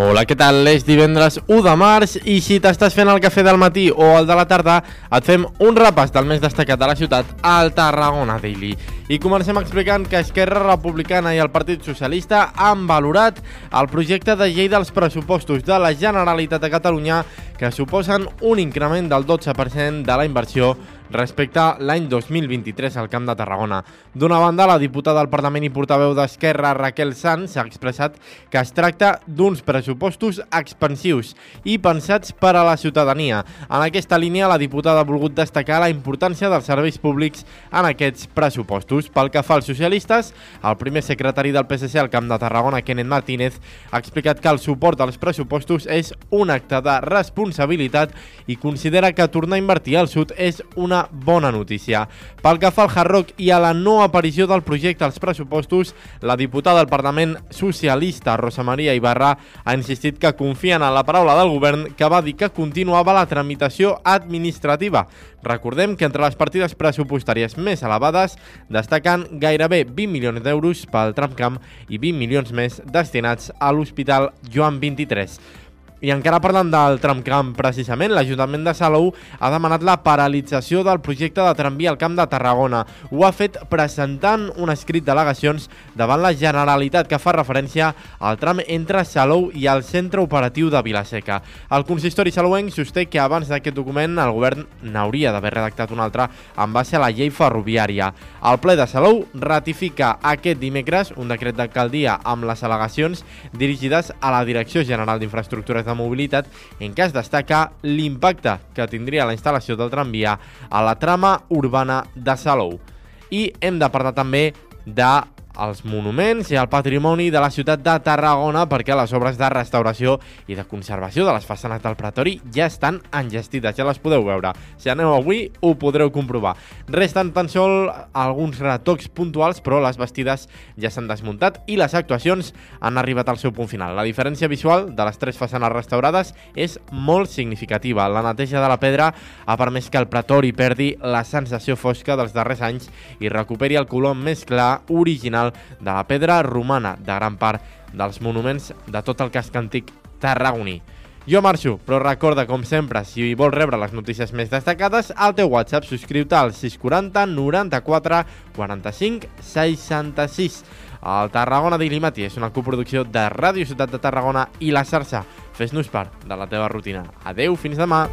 Hola, què tal? És divendres 1 de març i si t'estàs fent el cafè del matí o el de la tarda, et fem un repàs del més destacat de la ciutat al Tarragona Daily. I comencem explicant que Esquerra Republicana i el Partit Socialista han valorat el projecte de llei dels pressupostos de la Generalitat de Catalunya que suposen un increment del 12% de la inversió respecte l'any 2023 al Camp de Tarragona. D'una banda, la diputada del Parlament i portaveu d'Esquerra, Raquel Sanz, ha expressat que es tracta d'uns pressupostos expansius i pensats per a la ciutadania. En aquesta línia, la diputada ha volgut destacar la importància dels serveis públics en aquests pressupostos. Pel que fa als socialistes, el primer secretari del PSC al Camp de Tarragona, Kenneth Martínez, ha explicat que el suport als pressupostos és un acte de responsabilitat i considera que tornar a invertir al sud és una bona notícia. Pel que fa al Hard Rock i a la no aparició del projecte als pressupostos, la diputada del Parlament socialista Rosa Maria Ibarra ha insistit que confien en la paraula del govern que va dir que continuava la tramitació administrativa. Recordem que entre les partides pressupostàries més elevades destaquen gairebé 20 milions d'euros pel tramcamp i 20 milions més destinats a l'Hospital Joan 23. I encara parlant del tramcamp, precisament, l'Ajuntament de Salou ha demanat la paralització del projecte de tramvia al Camp de Tarragona. Ho ha fet presentant un escrit d'al·legacions davant la Generalitat que fa referència al tram entre Salou i el centre operatiu de Vilaseca. El consistori salouenc sosté que abans d'aquest document el govern n'hauria d'haver redactat un altre en base a la llei ferroviària. El ple de Salou ratifica aquest dimecres un decret d'alcaldia amb les al·legacions dirigides a la Direcció General d'Infraestructures mobilitat en què es destaca l'impacte que tindria la instal·lació del tramvia a la trama urbana de Salou. I hem de parlar també de els monuments i el patrimoni de la ciutat de Tarragona perquè les obres de restauració i de conservació de les façanes del Pretori ja estan engestides, ja les podeu veure. Si aneu avui ho podreu comprovar. Resten tan sol alguns retocs puntuals, però les vestides ja s'han desmuntat i les actuacions han arribat al seu punt final. La diferència visual de les tres façanes restaurades és molt significativa. La neteja de la pedra ha permès que el Pretori perdi la sensació fosca dels darrers anys i recuperi el color més clar original de la pedra romana de gran part dels monuments de tot el casc antic tarragoní. Jo marxo, però recorda, com sempre, si vols rebre les notícies més destacades, al teu WhatsApp subscriu-te al 640 94 45 66. El Tarragona Daily Matí és una coproducció de Ràdio Ciutat de Tarragona i la xarxa. Fes-nos part de la teva rutina. Adeu, fins demà!